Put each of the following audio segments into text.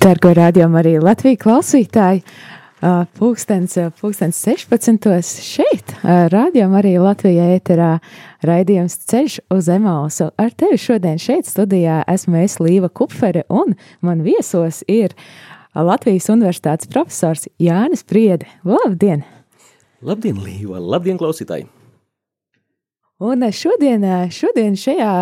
Dargo rādījumu arī Latviju klausītāji. Pūkstens, pūkstens 16. šeit, rādījumā arī Latvijā ēterā raidījums Ceļš uz Emausu. Ar tevi šodien šeit studijā esmu es Līva Kupfere un man viesos ir Latvijas Universitātes profesors Jānis Priede. Labdien! Labdien, Līva! Labdien, klausītāji! Un šodien, šodien šajā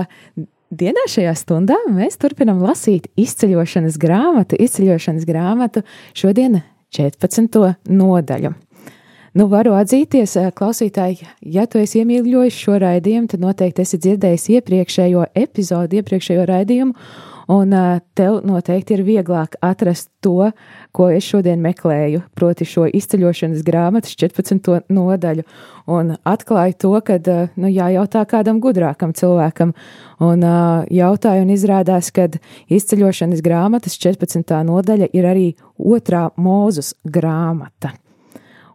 Dienā šajā stundā mēs turpinām lasīt izceļošanas grāmatu, izceļošanas grāmatu šodien 14. nodaļu. Nu, varu atzīties, klausītāji, ja tu esi iemīļojis šo raidījumu, tad noteikti esi dzirdējis iepriekšējo epizodi, iepriekšējo raidījumu, un tev noteikti ir vieglāk atrast to, ko es šodien meklēju, proti šo izceļošanas grāmatas 14. nodaļu, un atklāju to, ka, nu, jājautā kādam gudrākam cilvēkam, un jautāju, un izrādās, ka izceļošanas grāmatas 14. nodaļa ir arī otrā mūzus grāmata.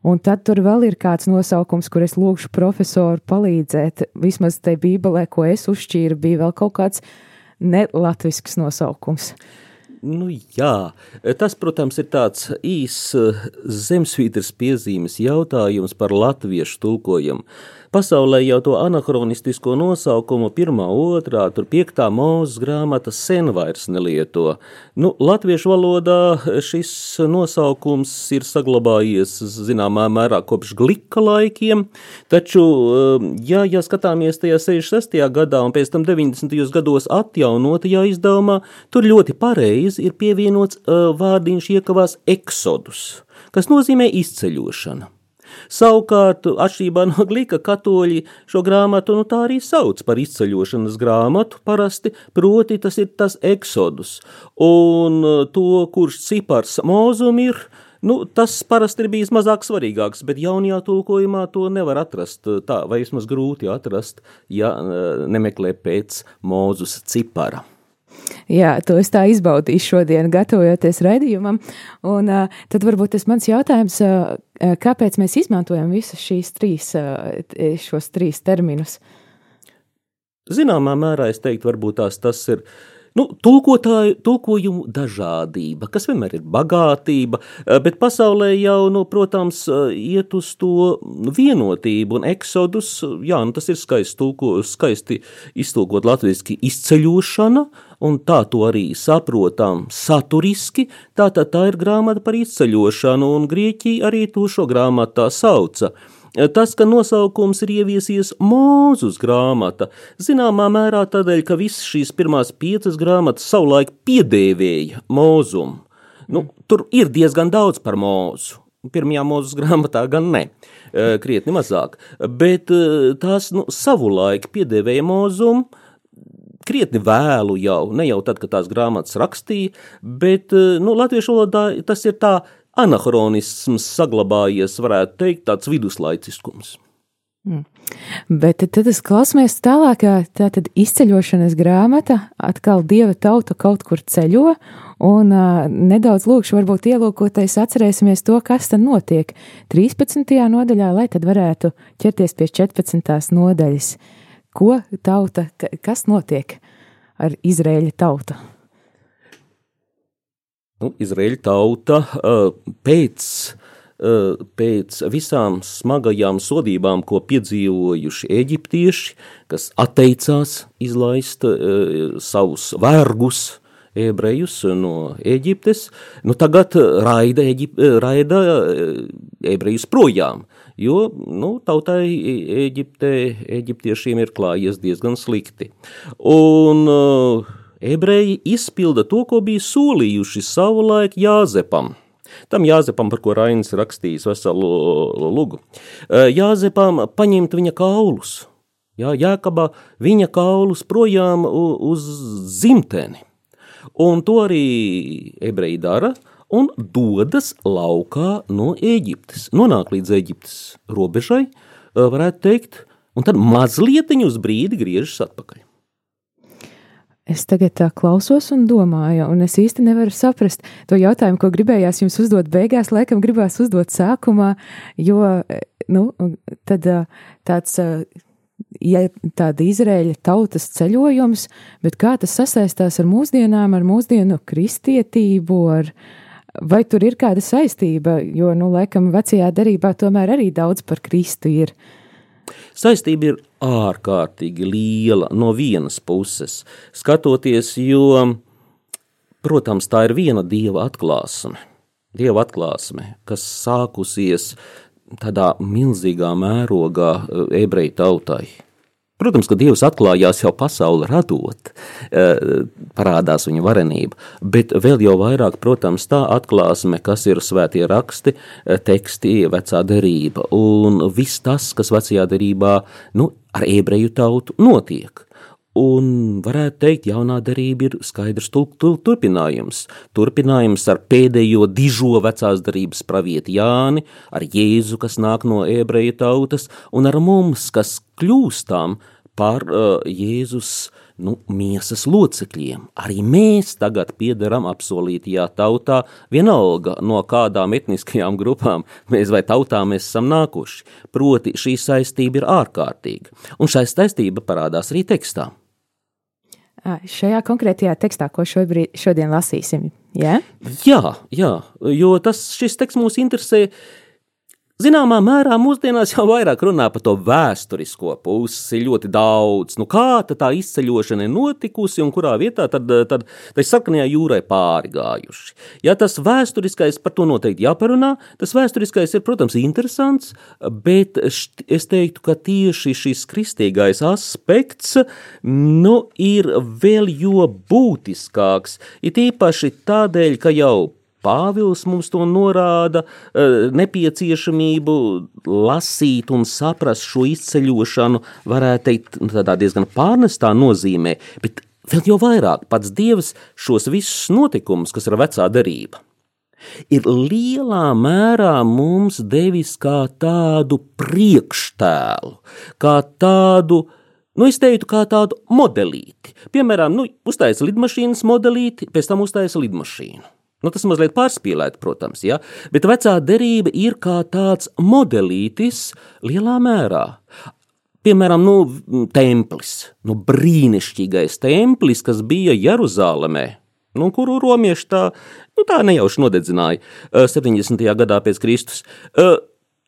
Un tad tur vēl ir kāds nosaukums, kur es lūgšu profesoru palīdzēt. Vismaz tajā bībelē, ko es uzšķīru, bija vēl kaut kāds nelatvisks nosaukums. Nu, jā, tas, protams, ir tāds īss zemesvītras piezīmes jautājums par latviešu tulkojumu. Pasaulē jau to anahronistisko nosaukumu pirmā, otrā, tur piektā mūzes grāmata sen vairs nelieto. Nu, latviešu valodā šis nosaukums ir saglabājies zināmā mērā kopš glika laikiem, taču, um, ja, ja skatāmies tajā 66. gadā un pēc tam 90. gados atjaunotajā izdevumā, tur ļoti pareizi ir pievienots uh, vārdiņš iekavās eksodus, kas nozīmē izceļošana. Savukārt, atšķirībā no glīka katoļi šo grāmatu nu, tā arī sauc par izceļošanas grāmatu parasti, proti tas ir tas eksodus. Un uh, to, kurš cipars mūzum ir, Nu, tas parasti ir bijis mazāk svarīgāks, bet jaunajā tulkojumā to nevar atrast. Tā, vai vismaz grūti atrast, ja uh, nemeklē pēc mūzus cipara. Jā, to es tā izbaudīju šodien, gatavojoties raidījumam. Un uh, tad varbūt tas mans jautājums, uh, kāpēc mēs izmantojam visus šīs trīs, uh, šos trīs terminus? Zināmā mērā es teiktu, varbūt tās tas ir uh, Nu, tulkotāju, tulkojumu dažādība, kas vienmēr ir bagātība, bet pasaulē jau, nu, protams, iet uz to vienotību un eksodus, jā, nu, tas ir skaisti, tulko, skaisti iztulkot latviski izceļošana, un tā to arī saprotam saturiski, tā tad tā ir grāmata par izceļošanu, un Grieķija arī to šo grāmatu tā sauca. Tas, ka nosaukums ir ieviesies Mūzus grāmata, zināmā mērā tādēļ, ka visas šīs pirmās piecas grāmatas savulaik piedēvēja mūzumu. Nu, tur ir diezgan daudz par mūzu. Pirmajā mūzes grāmatā gan ne, krietni mazāk, bet tās nu, savulaik piedēvēja mūzumu, krietni vēlu jau, ne jau tad, kad tās grāmatas rakstīja, bet e, nu, latviešu valodā tas ir tā anahronisms saglabājies, varētu teikt, tāds viduslaiciskums. Mm. Bet tad es klausāmies tālāk, tā tad izceļošanas grāmata, atkal dieva tauta kaut kur ceļo, un uh, nedaudz lūkšu, varbūt ielūkoties atcerēsimies to, kas tad notiek 13. nodaļā, lai tad varētu ķerties pie 14. nodaļas. Ko tauta, kas notiek ar Izrēļa tautu? nu, Izraēļa tauta pēc, pēc visām smagajām sodībām, ko piedzīvojuši eģiptieši, kas atteicās izlaist savus vergus, ebrejus no Eģiptes, nu tagad raida, Eģip, raida ebrejus projām, jo nu, tautai Eģipte, eģiptiešiem ir klājies diezgan slikti. Un uh, ebreji izpilda to, ko bija solījuši savulaik Jāzepam. Tam Jāzepam, par ko Rainis rakstījis veselu lugu. Jāzepam paņemt viņa kaulus, Jā, Jākabā viņa kaulus projām uz zimteni. Un to arī ebreji dara un dodas laukā no Eģiptes. Nonāk līdz Eģiptes robežai, varētu teikt, un tad mazliet uz brīdi griežas atpakaļ. Es tagad tā klausos un domāju, un es īsti nevaru saprast to jautājumu, ko gribējās jums uzdot beigās, laikam gribās uzdot sākumā, jo, nu, tad tāds, ja tāda Izraēļa tautas ceļojums, bet kā tas sasaistās ar mūsdienām, ar mūsdienu kristietību, ar, vai tur ir kāda saistība, jo, nu, laikam vecajā derībā tomēr arī daudz par Kristu ir. Saistība ir ārkārtīgi liela no vienas puses, skatoties, jo, protams, tā ir viena dieva atklāsme. Dieva atklāsme, kas sākusies tādā milzīgā mērogā eh, ebreju tautai. Protams, ka Dievs atklājās jau pasauli radot, eh, parādās viņa varenība, bet vēl jau vairāk, protams, tā atklāsme, kas ir svētie raksti, eh, teksti, vecā derība un viss tas, kas vecajā derībā nu, ar ebreju tautu notiek. Un varētu teikt, jaunā darība ir skaidrs turpinājums. Turpinājums ar pēdējo dižo vecās darības pravieti Jāni, ar Jēzu, kas nāk no ebreju tautas, un ar mums, kas kļūstam par uh, Jēzus nu, miesas locekļiem. Arī mēs tagad piederam apsolītajā tautā, vienalga no kādām etniskajām grupām mēs vai tautām mēs esam nākuši. Proti šī saistība ir ārkārtīga, un šai saistība parādās arī tekstā. Šajā konkrētajā tekstā, ko šobrīd, šodien lasīsim, ja? jā, jā, jo tas, šis teksts mūs interesē uh, Zināmā mērā mūsdienās jau vairāk runā par to vēsturisko pusi, ļoti daudz. Nu, kā tā izceļošana ir notikusi un kurā vietā tad, tad tai sarkanajā jūrai pāri gājuši. Ja tas vēsturiskais par to noteikti jāparunā, tas vēsturiskais ir, protams, interesants, bet es teiktu, ka tieši šis kristīgais aspekts nu, ir vēl jo būtiskāks. It īpaši tādēļ, ka jau Pāvils mums to norāda, eh, nepieciešamību lasīt un saprast šo izceļošanu, varētu teikt, nu, tādā diezgan pārnestā nozīmē, bet vēl jau vairāk pats Dievs šos visus notikumus, kas ir vecā darība, ir lielā mērā mums devis kā tādu priekštēlu, kā tādu, Nu, es teiktu, kā tādu modelīti. Piemēram, nu, uztaisa lidmašīnas modelīti, pēc tam uztaisa lidmašīnu. Nu, tas mazliet pārspīlēti, protams, ja? bet vecā derība ir kā tāds modelītis lielā mērā. Piemēram, nu, templis, nu, brīnišķīgais templis, kas bija Jeruzalemē, nu, kuru romieši tā, nu, tā nejauši nodedzināja 70. gadā pēc Kristus.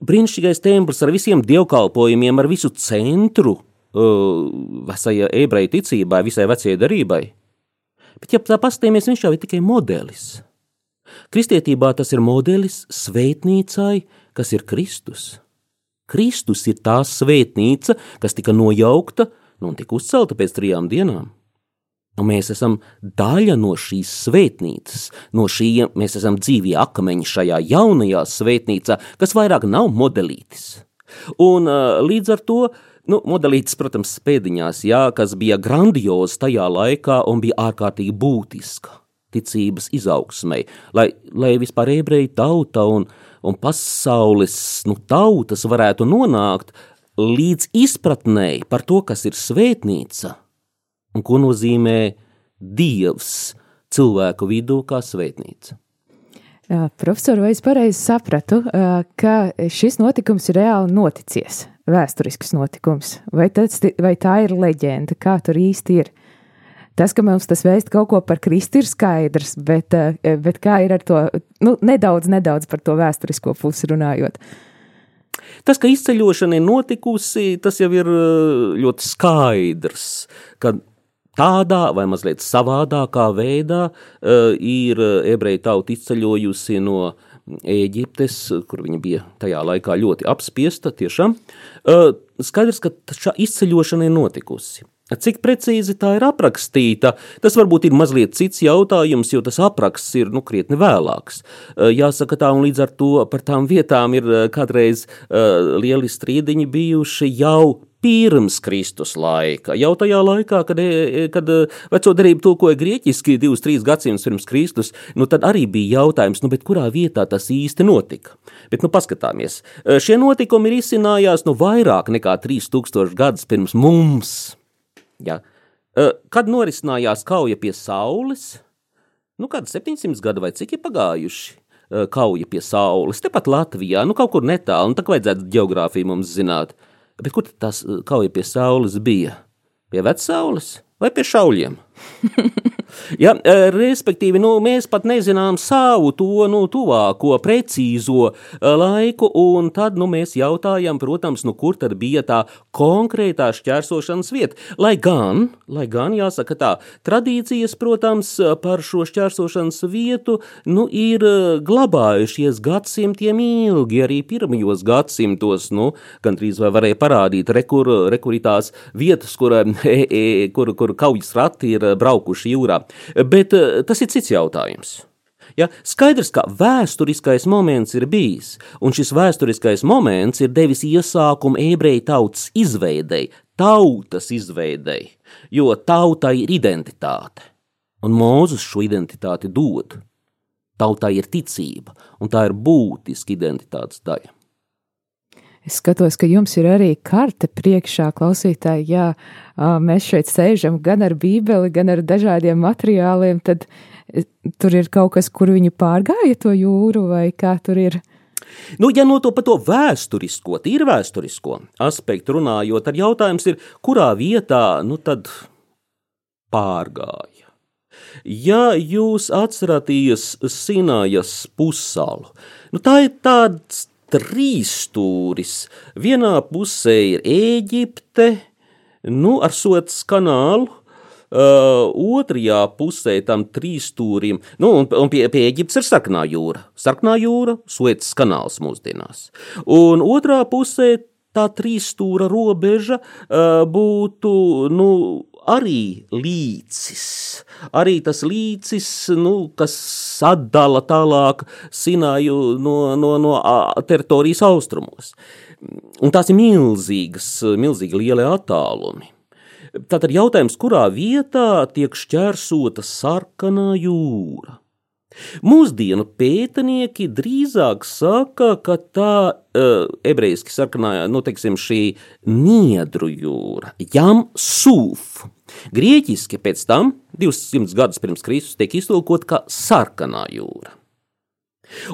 Brīnišķīgais templis ar visiem dievkalpojumiem, ar visu centru vesajai ebreju ticībai, visai vecajai darībai. Bet, ja tā pastāmies, viņš jau ir tikai modelis. Kristietībā tas ir modelis svētnīcai, kas ir Kristus. Kristus ir tā svētnīca, kas tika nojaukta nu, un tika uzcelta pēc trijām dienām. Un mēs esam daļa no šīs svētnīcas, no šī mēs esam dzīvie akmeņi šajā jaunajā svētnīcā, kas vairāk nav modelītis. Un līdz ar to Nu, modelītis, protams, pēdiņās, jā, kas bija grandios tajā laikā un bija ārkārtīgi būtiska ticības izaugsmai, lai, lai vispār ebreju tauta un, un pasaules nu, tautas varētu nonākt līdz izpratnēji par to, kas ir svētnīca un ko nozīmē Dievs cilvēku vidū kā svētnīca. Profesor, vai es pareizi sapratu, ka šis notikums ir reāli noticies, vēsturisks notikums, vai, tas, vai tā ir leģenda, kā tur īsti ir? Tas, ka mums tas vēst kaut ko par Kristu, ir skaidrs, bet, eh, bet kā ir ar to nu, nedaudz, nedaudz par to vēsturisko pusi runājot? Tas, ka izceļošana ir notikusi, tas jau ir eh, ļoti skaidrs, ka tādā vai mazliet savādākā veidā uh, ir ebreju tauta izceļojusi no Ēģiptes, kur viņa bija tajā laikā ļoti apspiesta, tiešām. Skaidrs, ka šī izceļošana ir notikusi. Cik precīzi tā ir aprakstīta, tas varbūt ir mazliet cits jautājums, jo tas apraksts ir nu, krietni vēlāks. Jāsaka, tā un līdz ar to par tām vietām ir kādreiz uh, lieli strīdiņi bijuši jau pirms Kristus laika. Jau tajā laikā, kad, kad veco derību tulkoja grieķiski divus, trīs gadsimtus pirms Kristus, nu tad arī bija jautājums, nu, kurā vietā tas īsti notika. Bet, nu, paskatāmies, šie notikumi ir izcinājās nu vairāk nekā 3000 gadus pirms mums. Ja? Kad norisinājās kauja pie Saules, nu, kāda 700 gadu vai cik ir pagājuši? Kauja pie Saules, tepat Latvijā, nu, kaut kur netālu, nu, tā kā vajadzētu geogrāfiju mums zināt. Bet kur tas kauja pie saules bija? Pie vecaules vai pie šauļiem? Ja, e, respektīvi, nu, mēs pat nezinām savu to nu, tuvāko, precīzo e, laiku, un tad nu, mēs jautājam, protams, nu, kur tad bija tā konkrētā šķērsošanas vieta. Lai gan, lai gan jāsaka tā, tradīcijas, protams, par šo šķērsošanas vietu nu, ir e, glabājušies gadsimtiem ilgi, arī pirmajos gadsimtos, nu, gandrīz vai varēja parādīt rekur, rekuritās vietas, kur, e, e, kur, kur kaujas rati ir braukuši jūrā. Bet eh, tas ir cits jautājums. Ja, skaidrs, ka vēsturiskais moments ir bijis, un šis vēsturiskais moments ir devis iesākumu ebreju tautas izveidei, tautas izveidei, jo tautai ir identitāte, un Mūzus šo identitāti dod. Tautai ir ticība, un tā ir būtiska identitātes daļa. Es skatos, ka jums ir arī karte priekšā, klausītāji. Jā, mēs šeit sēžam gan ar bībeli, gan ar dažādiem materiāliem. Tad e, tur ir kaut kas, kur viņi pārgāja to jūru, vai kā tur ir. Nu, ja no to par to vēsturisko, tīri vēsturisko aspektu runājot, tad jautājums ir, kurā vietā nu tad pārgāja. Ja jūs atceraties Sinājas pussalu, nu tā ir tāds trīs stūris. Vienā pusē ir Ēģipte, nu, ar Sots kanālu. Uh, otrajā pusē tam trīs stūrim, nu, un, un pie, pie Eģiptes ir sarkanā jūra. Sarkanā jūra, Suecas kanāls mūsdienās. Un otrā pusē tā trīs stūra robeža uh, būtu, nu, arī līcis. Arī tas līcis, nu, kas sadala tālāk Sināju no, no, no teritorijas austrumos. Un tās ir milzīgas, milzīgi lieli attālumi. Tātad jautājums, kurā vietā tiek šķērsota sarkanā jūra? Mūsdienu pētnieki drīzāk saka, ka tā uh, ebrejiski sarkanā, nu, teiksim, šī niedru jūra, jam sūf, Grieķiski pēc tam, 200 gadus pirms Kristus, tiek iztulkot kā sarkanā jūra.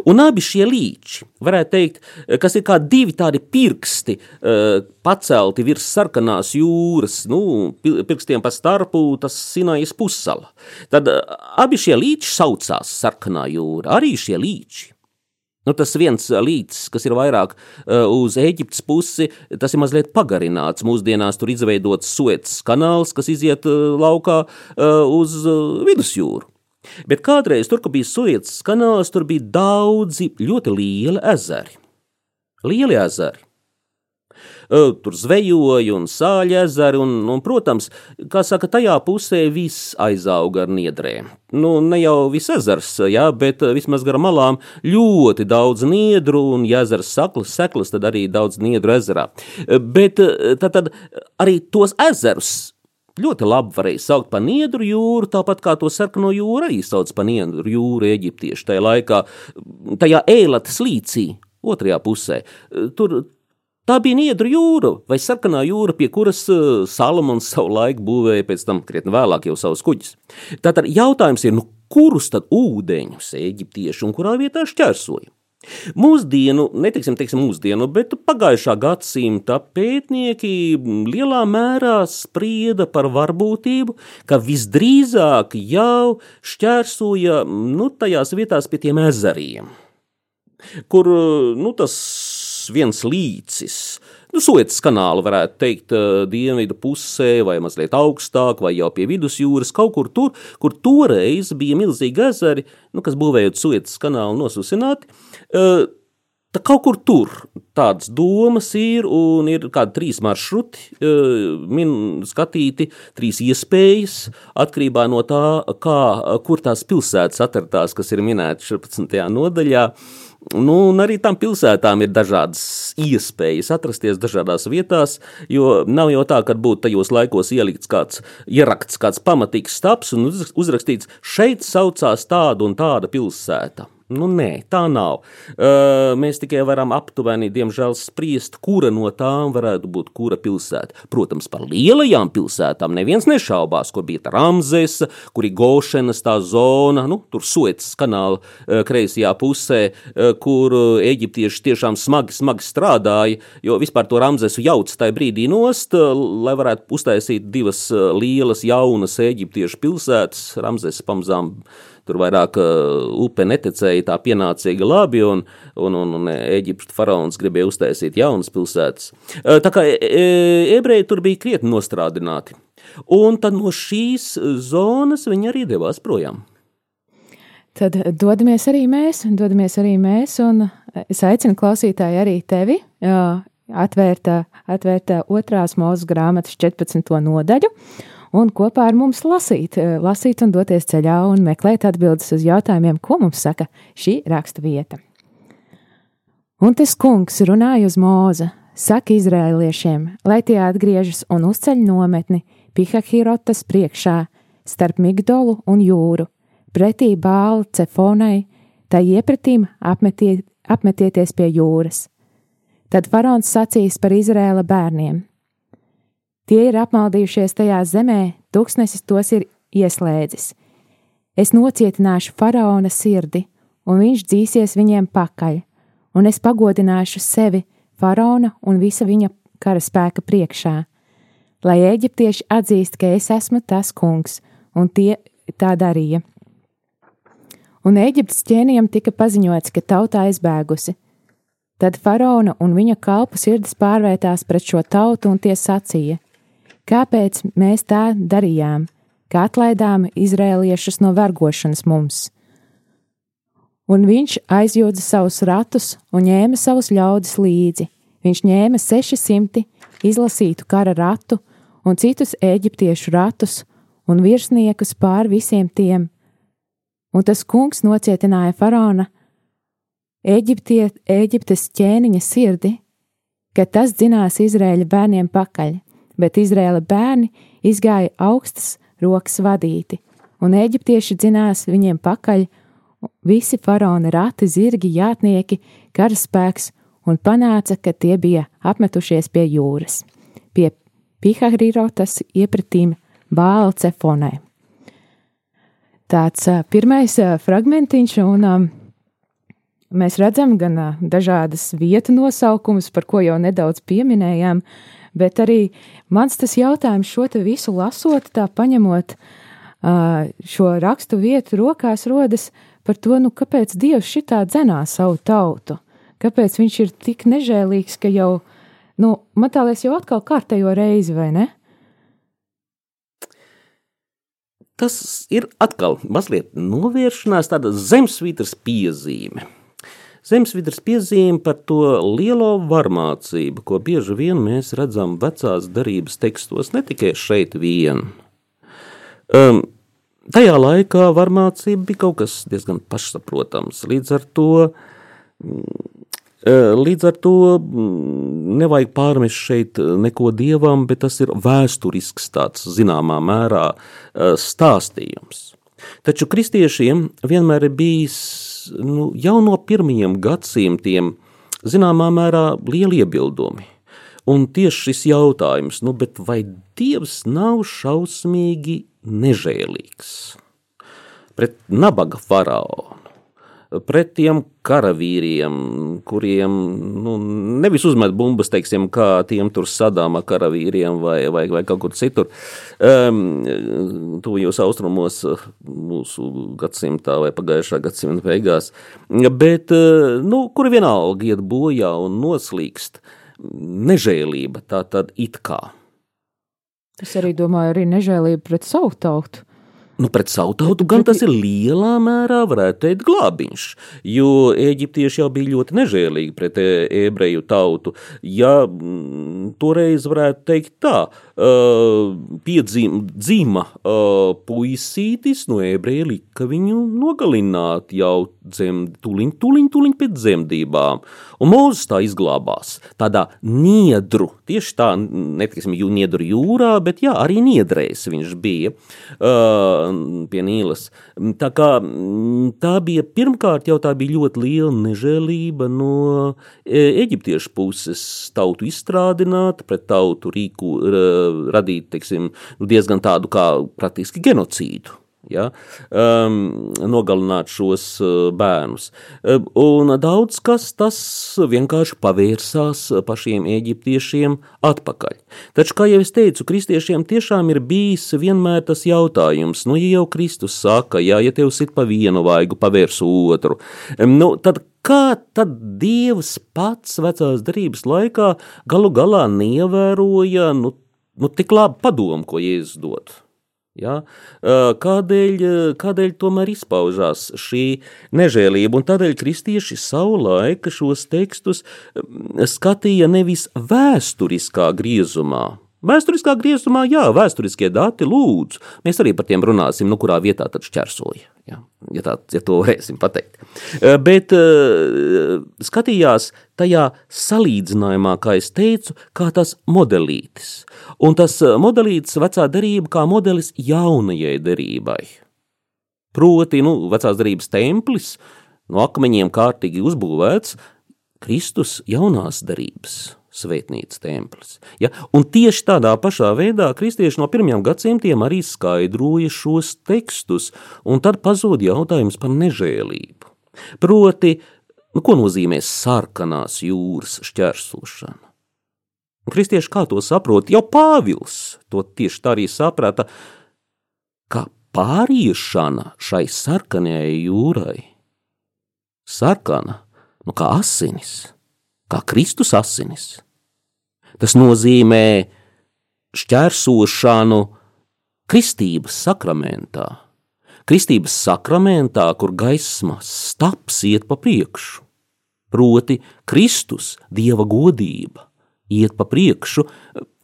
Un abi šie līči, varētu teikt, kas ir kā divi tādi pirksti, eh, pacelti virs sarkanās jūras, nu, pirkstiem pa starpu, tas Sinajas pussala. Tad eh, abi šie līči saucās sarkanā jūra, arī šie līči. Nu, tas viens līcis, kas ir vairāk uh, uz Eģiptes pusi, tas ir mazliet pagarināts. Mūsdienās tur izveidots Suecas kanāls, kas iziet uh, laukā uh, uz uh, vidusjūru. Bet kādreiz tur, kur bija Suecas kanāls, tur bija daudzi ļoti lieli ezeri. Lieli ezeri tur zvejoja un sāļa ezeri, un, un, protams, kā saka, tajā pusē viss aizauga ar niedrēm. Nu, ne jau viss ezers, jā, bet vismaz gar malām ļoti daudz niedru, un ja ezers saklas, seklas, tad arī daudz niedru ezerā. Bet tad, tad arī tos ezerus ļoti labi varēja saukt par Niedru jūru, tāpat kā to sarkano jūru arī sauc par Niedru jūru eģiptieši tajā laikā, tajā ēlatas līcī, otrajā pusē. Tur Tā bija Niedru jūra vai sarkanā jūra, pie kuras uh, Salamans savu laiku būvēja pēc tam krietni vēlāk jau savus kuģus. Tātad jautājums ir, nu, kurus tad ūdeņus eģiptieši un kurā vietā šķērsoja? Mūsdienu, netiksim, teiksim, mūsdienu, bet pagājušā gadsimta pētnieki lielā mērā sprieda par varbūtību, ka visdrīzāk jau šķērsoja nu, tajās vietās pie tiem ezeriem, kur nu, tas viens līcis. Nu, Suecas kanālu varētu teikt, uh, dienvidu pusē, vai mazliet augstāk, vai jau pie vidusjūras, kaut kur tur, kur toreiz bija milzīgi ezeri, nu, kas būvējot Suecas kanālu nosusināti. Uh, Tā kaut kur tur tādas domas ir, un ir kādi trīs maršruti, min, skatīti, trīs iespējas, atkarībā no tā, kā, kur tās pilsētas atradās, kas ir minētas 14. nodaļā. Nu, un arī tam pilsētām ir dažādas iespējas atrasties dažādās vietās, jo nav jau tā, ka būtu tajos laikos ielikts kāds, ierakts kāds pamatīgs staps un uzrakstīts, šeit saucās tāda un tāda pilsēta. Nu, nē, tā nav. Uh, mēs tikai varam aptuveni, diemžēl, spriest, kura no tām varētu būt kura pilsēta. Protams, par lielajām pilsētām neviens nešaubās, kur bija Ramzesa, kur ir Gošenas tā zona, nu, tur Suecas kanāla uh, kreisajā pusē, uh, kur eģiptieši tiešām smagi, smagi strādāja, jo vispār to Ramzesu jauc tajā brīdī nost, lai varētu uztaisīt divas lielas jaunas eģiptiešu pilsētas, Ramzesa pamazām tur vairāk uh, upe neticēja tā pienācīgi labi, un, un, un, un Eģiptes faraons gribēja uztaisīt jaunas pilsētas. Uh, tā kā e, e, ebreji tur bija krietni nostrādināti. Un tad no šīs zonas viņi arī devās projām. Tad dodamies arī mēs, dodamies arī mēs, un es aicinu klausītāju arī tevi atvērt, atvērt otrās mūzes grāmatas 14. nodaļu un kopā ar mums lasīt, eh, lasīt un doties ceļā un meklēt atbildes uz jautājumiem, ko mums saka šī raksta vieta. Un tas kungs runāja uz mūza, saka izrēliešiem, lai tie atgriežas un uzceļ nometni Pihahirotas priekšā, starp Migdolu un jūru, pretī bālu cefonai, tai iepratīm apmetiet, apmetieties pie jūras. Tad faraons sacīs par Izrēla bērniem: Tie ir apmaldījušies tajā zemē, tūkstnesis tos ir ieslēdzis. Es nocietināšu faraona sirdi, un viņš dzīsies viņiem pakaļ, un es pagodināšu sevi faraona un visa viņa karaspēka priekšā, lai eģiptieši atzīst, ka es esmu tas kungs, un tie tā darīja. Un Eģiptes ķēnijam tika paziņots, ka tauta aizbēgusi. Tad faraona un viņa kalpu sirdis pārvērtās pret šo tautu, un tie sacīja: Kāpēc mēs tā darījām, kā atlaidām izrēliešus no vergošanas mums? Un viņš aizjūdza savus ratus un ņēma savus ļaudis līdzi. Viņš ņēma 600 izlasītu kara ratu un citus eģiptiešu ratus un virsniekus pār visiem tiem. Un tas kungs nocietināja faraona Eģiptie, Eģiptes ķēniņa sirdi, ka tas dzinās Izraēļa bērniem pakaļ bet Izraēla bērni izgāja augstas rokas vadīti, un eģiptieši dzinās viņiem pakaļ visi faraona rati, zirgi, jātnieki, karaspēks, un panāca, ka tie bija apmetušies pie jūras, pie Pihahrirotas iepratīm Bāla cefonai. Tāds pirmais fragmentiņš, un um, mēs redzam gan dažādas vietu nosaukumus, par ko jau nedaudz pieminējām, uh, Bet arī mans tas jautājums šo te visu lasot, tā paņemot šo rakstu vietu rokās, rodas par to, nu, kāpēc Dievs šitā dzenā savu tautu, kāpēc viņš ir tik nežēlīgs, ka jau, nu, man tā liekas, jau atkal kārtējo reizi, vai ne? Tas ir atkal mazliet novēršanās, tāda zemesvītras piezīme. Zemesvidras piezīme par to lielo varmācību, ko bieži vien mēs redzam vecās darības tekstos, ne tikai šeit vien. Um, tajā laikā varmācība bija kaut kas diezgan pašsaprotams. Līdz ar to, mm, uh, līdz ar to mm, nevajag pārmest šeit neko dievam, bet tas ir vēsturisks tāds zināmā mērā uh, stāstījums. Taču kristiešiem vienmēr ir bijis nu, jau no pirmajiem gadsimtiem zināmā mērā lieli iebildumi. Un tieši šis jautājums, nu, vai Dievs nav šausmīgi nežēlīgs pret nabaga faraonu? pret tiem karavīriem, kuriem nu, nevis uzmet bumbas, teiksim, kā tiem tur sadāma karavīriem vai, vai, vai kaut kur citur. Um, Tuvajos austrumos mūsu gadsimtā vai pagājušā gadsimta beigās, bet, nu, kuri vienalga iet bojā un noslīkst nežēlība, tā tad it kā. Es arī domāju, arī nežēlība pret savu tautu. Nu, pret savu tautu gan tas ir lielā mērā, varētu teikt, glābiņš, jo eģiptieši jau bija ļoti nežēlīgi pret e, ebreju tautu. Ja mm, toreiz varētu teikt tā, piedzima puisītis no ebreja lika viņu nogalināt jau dzemd, tuliņ, tuliņ, tuliņ pēc dzemdībām. Un Mūzes tā izglābās tādā niedru, tieši tā, netiksim, jū, niedru jūrā, bet jā, arī niedrēs viņš bija uh, pie Nīlas. Tā kā tā bija, pirmkārt jau tā bija ļoti liela nežēlība no eģiptiešu puses tautu izstrādināt, pret tautu rīku radīt, teiksim, diezgan tādu kā praktiski genocīdu ja, um, nogalināt šos uh, bērnus. Um, un daudz kas tas vienkārši pavērsās pašiem eģiptiešiem atpakaļ. Taču, kā jau es teicu, kristiešiem tiešām ir bijis vienmēr tas jautājums, nu, ja jau Kristus saka, ja, ja tev sit pa vienu vaigu, pavērs otru, um, nu, tad kā tad Dievs pats vecās darības laikā galu galā neievēroja, nu, nu tik labu padomu, ko Jēzus dod? Ja? Kādēļ, kādēļ tomēr izpaužās šī nežēlība? Un tādēļ kristieši savulaika šos tekstus skatīja nevis vēsturiskā griezumā, Vēsturiskā griezumā, jā, vēsturiskie dati lūdzu. Mēs arī par tiem runāsim, nu, kurā vietā tad šķērsoja. Jā, ja, tā, ja to varēsim pateikt. Bet uh, skatījās tajā salīdzinājumā, kā es teicu, kā tas modelītis. Un tas modelītis vecā derība kā modelis jaunajai derībai. Proti, nu, vecās derības templis, no akmeņiem kārtīgi uzbūvēts, Kristus jaunās derības svētnīcas templis. Ja? Un tieši tādā pašā veidā kristieši no pirmajiem gadsimtiem arī skaidroja šos tekstus, un tad pazūd jautājums par nežēlību. Proti, nu, ko nozīmē sarkanās jūras šķērsošana? Kristieši kā to saprot? Jau Pāvils to tieši tā arī saprata, ka pāriešana šai sarkanajai jūrai, sarkana, nu kā asinis, kā Kristus asinis. Tas nozīmē šķērsošanu kristības sakramentā. Kristības sakramentā, kur gaisma staps iet pa priekšu, proti Kristus, Dieva godība, iet pa priekšu,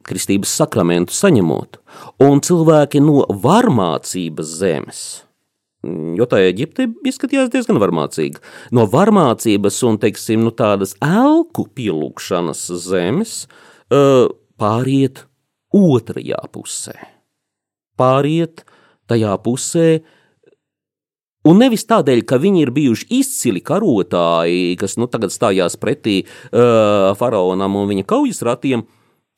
kristības sakramentu saņemot, un cilvēki no varmācības zemes – jo tā Eģipte izskatījās diezgan varmācīga. No varmācības un, teiksim, nu, tādas elku pielūgšanas zemes pāriet otrajā pusē. Pāriet tajā pusē, Un nevis tādēļ, ka viņi ir bijuši izcili karotāji, kas nu, tagad stājās pretī uh, faraonam un viņa kaujas ratiem,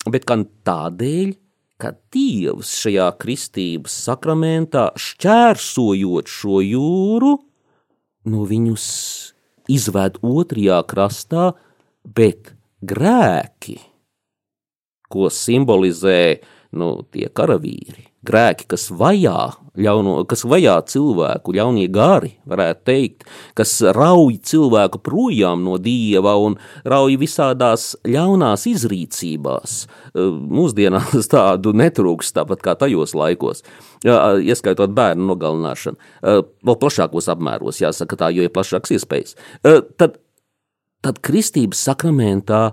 bet gan tādēļ, ka Dievs šajā kristības sakramentā, šķērsojot šo jūru, no viņus izved otrajā krastā, bet grēki, ko simbolizē nu, tie karavīri, grēki, kas vajā, ļauno, kas vajā cilvēku, ļaunie gari, varētu teikt, kas rauj cilvēku projām no dieva un rauj visādās ļaunās izrīcībās. Mūsdienās tādu netrūks, tāpat kā tajos laikos, ieskaitot bērnu nogalināšanu. Vēl plašākos apmēros, jāsaka tā, jo ir plašāks iespējas. Tad, tad kristības sakramentā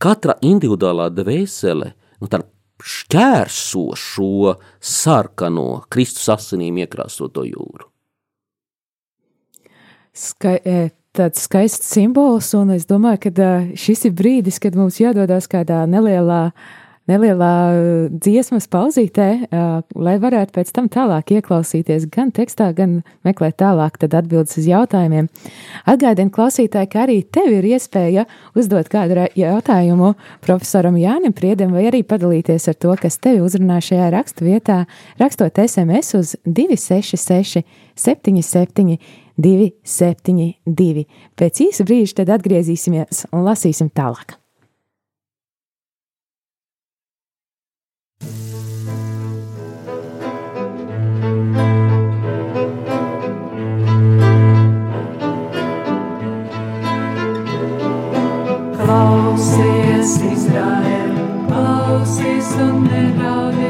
katra individuālā dvēsele, nu, tad šķērso šo sarkano Kristus asinīm iekrāsoto jūru. Skai, e, tāds skaists simbols, un es domāju, ka e, šis ir brīdis, kad mums jādodas kādā nelielā uh, nelielā uh, dziesmas pauzītē, uh, lai varētu pēc tam tālāk ieklausīties gan tekstā, gan meklēt tālāk atbildes uz jautājumiem. Atgādini klausītāji, ka arī tev ir iespēja uzdot kādu jautājumu profesoram Jānim Priedam vai arī padalīties ar to, kas tevi uzrunā šajā rakstu vietā, rakstot SMS uz 266 77 272. Pēc īsa brīža tad atgriezīsimies un lasīsim tālāk. Klausies, Izraēl, klausies un neraudi,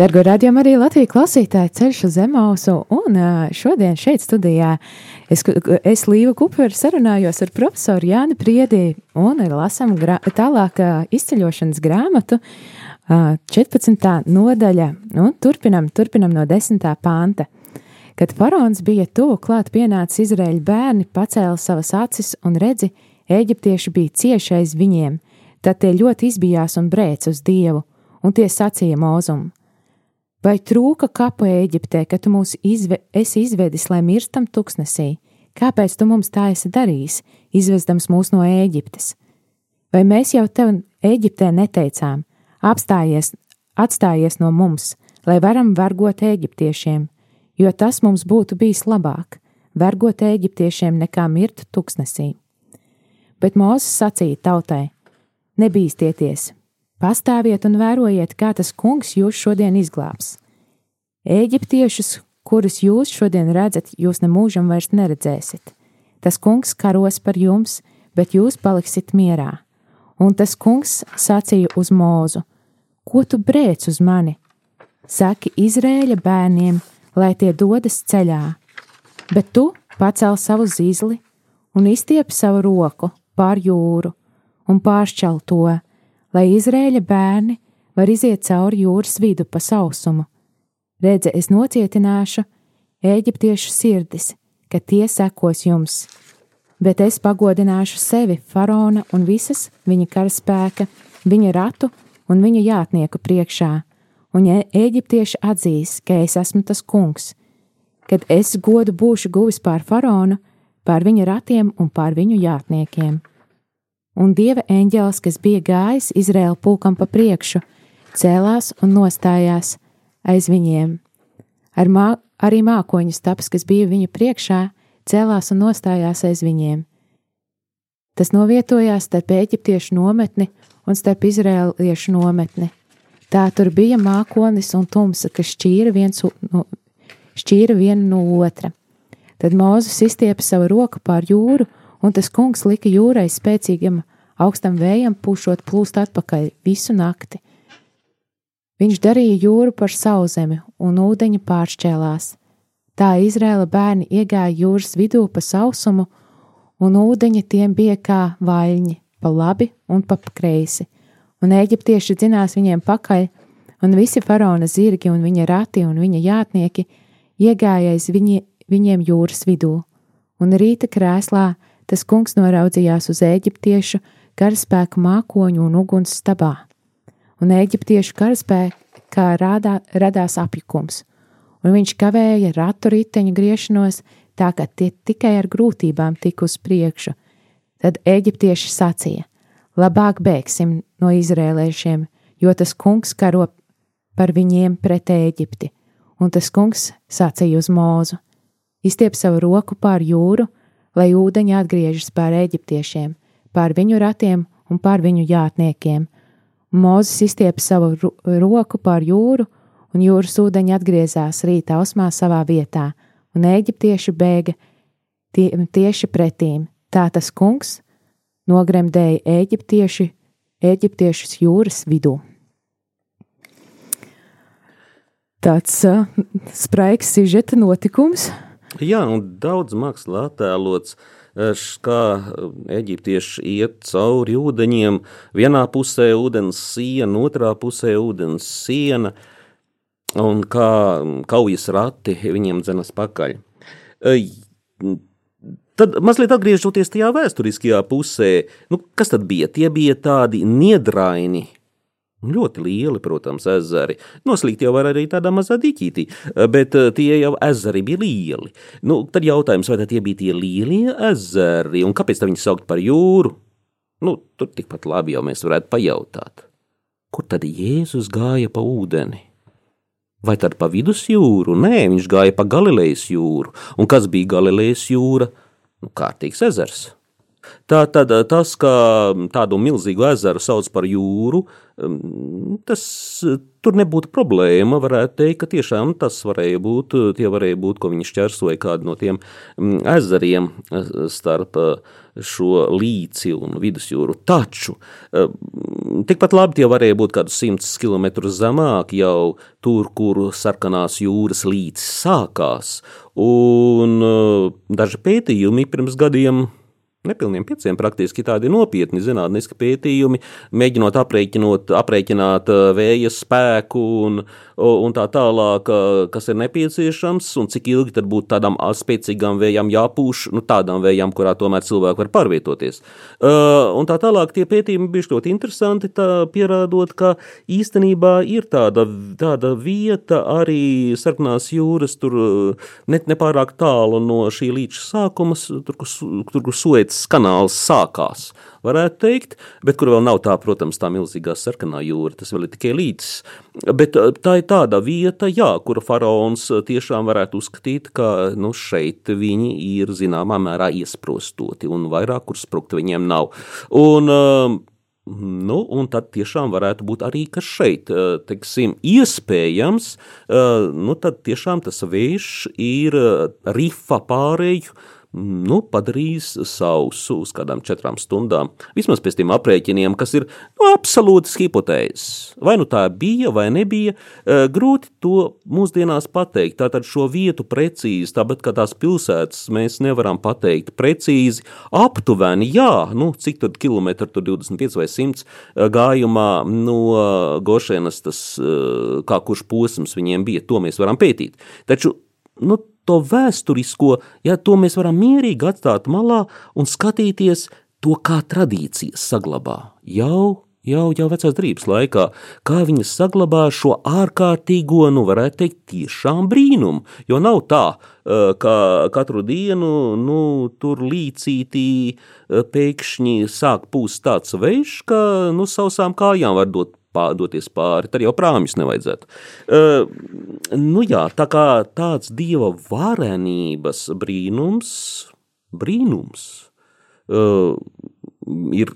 Dargo radiomu arī Latvijas klausītāji ceļš uz Zemausu, un šodien šeit studijā es, es Līva Kupera sarunājos ar profesoru Jāni Priedī un lasam grā, tālāk izceļošanas grāmatu ā, 14. nodaļa, un turpinam, turpinam no 10. panta. Kad faraons bija tuvu klāt pienācis Izraēļa bērni, pacēla savas acis un redzi, eģiptieši bija cieši aiz viņiem, tad tie ļoti izbijās un brēc uz Dievu, un tie sacīja mūzumu. Vai trūka kapu Eģiptē, ka tu mūs izve, esi izvedis, lai mirstam tuksnesī? Kāpēc tu mums tā esi darījis, izvezdams mūs no Eģiptes? Vai mēs jau tev Eģiptē neteicām, apstājies, atstājies no mums, lai varam vergot eģiptiešiem, jo tas mums būtu bijis labāk, vergot eģiptiešiem nekā mirt tuksnesī? Bet Mozus sacīja tautai: Nebīsties, Pastāviet un vērojiet, kā tas kungs jūs šodien izglābs. Eģiptiešus, kurus jūs šodien redzat, jūs nemūžam vairs neredzēsiet. Tas kungs karos par jums, bet jūs paliksiet mierā. Un tas kungs sacīja uz mūzu: Ko tu brēc uz mani? Saki Izrēļa bērniem, lai tie dodas ceļā, bet tu pacēl savu zīzli un izstiepi savu roku pār jūru un pāršķel to lai Izrēļa bērni var iziet cauri jūras vidu pa sausumu. Redze, es nocietināšu eģiptiešu sirdis, ka tie sekos jums, bet es pagodināšu sevi, faraona un visas viņa karaspēka, viņa ratu un viņa jātnieku priekšā, un eģiptieši atzīs, ka es esmu tas kungs, kad es godu būšu guvis pār faraonu, pār viņa ratiem un pār viņu jātniekiem un dieva eņģēlis, kas bija gājis Izraēla pulkam pa priekšu, cēlās un nostājās aiz viņiem. Ar mā, arī mākoņu stāps, kas bija viņa priekšā, cēlās un nostājās aiz viņiem. Tas novietojās starp eģiptiešu nometni un starp izrēliešu nometni. Tā tur bija mākonis un tumsa, kas šķīra viens no, šķīra vienu no otra. Tad Mozus izstiepa savu roku pār jūru, un tas kungs lika jūrai spēcīgam augstam vējam pušot plūst atpakaļ visu nakti. Viņš darīja jūru par sauzemi, un ūdeņi pāršķēlās. Tā Izrēla bērni iegāja jūras vidū pa sausumu, un ūdeņi tiem bija kā vaļņi, pa labi un pa kreisi, un eģiptieši dzinās viņiem pakaļ, un visi faraona zirgi un viņa rati un viņa jātnieki iegājais viņi, viņiem jūras vidū, un rīta krēslā tas kungs noraudzījās uz eģiptiešu, karaspēku mākoņu un uguns stabā, un eģiptiešu karaspēkā rādā, radās apjukums, un viņš kavēja ratu riteņu griešanos, tā ka tie tikai ar grūtībām tika uz priekšu. Tad eģiptieši sacīja: Labāk bēgsim no izrēlēšiem, jo tas kungs karo par viņiem pret Eģipti, un tas kungs sacīja uz mūzu: Izstiep savu roku pār jūru, lai ūdeņi atgriežas pār eģiptiešiem, pār viņu ratiem un pār viņu jātniekiem. Mozus izstiepa savu roku pār jūru, un jūras ūdeņi atgriezās rīta ausmā savā vietā, un eģiptieši bēga tie, tieši pretīm. Tā tas kungs nogremdēja eģiptieši, eģiptiešus jūras vidū. Tāds uh, spraigs sižeta notikums. Jā, un daudz mākslā attēlots š- kā eģiptieši iet cauri ūdeņiem. Vienā pusē ūdens siena, otrā pusē ūdens siena, un kā kaujas rati viņiem dzenas pakaļ. Ej, Tad mazliet atgriežoties tajā vēsturiskajā pusē, nu, kas tad bija? Tie bija tādi niedraini, Ļoti lieli, protams, ezeri. Noslīgt jau var arī tādā mazā dīķītī, bet eh, tie jau ezeri bija lieli. Nu, tad jautājums, vai tie bija tie lielie ezeri, un kāpēc viņi saukt par jūru? Nu, tur tikpat labi jau mēs varētu pajautāt. Kur tad Jēzus gāja pa ūdeni? Vai tad pa vidusjūru? Nē, viņš gāja pa Galilejas jūru. Un kas bija Galilejas jūra? Nu, kārtīgs ezers. Tā tad tas, ka tādu milzīgu ezeru sauc par jūru, um, tas uh, tur nebūtu problēma. Varētu teikt, ka tiešām tas varēja būt, tie varēja būt, ko viņi šķērsoja kādu no tiem um, ezeriem starp šo līci un vidusjūru. Taču tikpat labi tie varēja būt kādus simtus kilometrus zemāk jau tur, kur sarkanās jūras līcis sākās. Un daži pētījumi pirms gadiem Nepilniem pieciem praktiski tādi nopietni zinātniski pētījumi, mēģinot aprēķinot, aprēķināt uh, vēja spēku un, un tā tālāk, uh, kas ir nepieciešams, un cik ilgi tad būtu tādām spēcīgām vējām jāpūš, nu tādām vējām, kurā tomēr cilvēki var pārvietoties. Uh, un tā tālāk tie pētījumi bija ļoti interesanti, tā pierādot, ka īstenībā ir tāda, tāda vieta arī sarkanās jūras, tur ne, nepārāk tālu no šī līča sākuma, tur, kur, tur, kur Suets kanāls sākās, varētu teikt, bet kur vēl nav tā, protams, tā milzīgā sarkanā jūra, tas vēl ir tikai līdzs. Bet tā ir tāda vieta, jā, kura faraons tiešām varētu uzskatīt, ka nu, šeit viņi ir zināmā mērā iesprostoti un vairāk, kur sprukt viņiem nav. Un, Nu, un tad tiešām varētu būt arī, ka šeit, teiksim, iespējams, nu, tad tiešām tas vējš ir rifa pārēju nu, padarījis sausu uz kādām četrām stundām. Vismaz pēc tiem aprēķiniem, kas ir nu, absolūtas hipotēzes. Vai nu tā bija vai nebija, grūti to mūsdienās pateikt. Tātad šo vietu precīzi, tāpat kā tās pilsētas, mēs nevaram pateikt precīzi. Aptuveni, jā, nu, cik tad kilometri, tur 25 vai 100 gājumā no Gošēnas, tas kā kurš posms viņiem bija, to mēs varam pētīt. Taču, nu, to vēsturisko, ja to mēs varam mierīgi atstāt malā un skatīties to, kā tradīcijas saglabā jau. Jau, jau vecās drības laikā, kā viņas saglabā šo ārkārtīgo, nu, varētu teikt, tiešām brīnumu. Jo nav tā, ka katru dienu, nu, tur līcītī pēkšņi sāk pūst tāds vējš, ka, nu, sausām kājām var dot pārdoties pāri, tad jau prāmis nevajadzētu. Uh, nu jā, tā kā tāds dieva varenības brīnums, brīnums uh, ir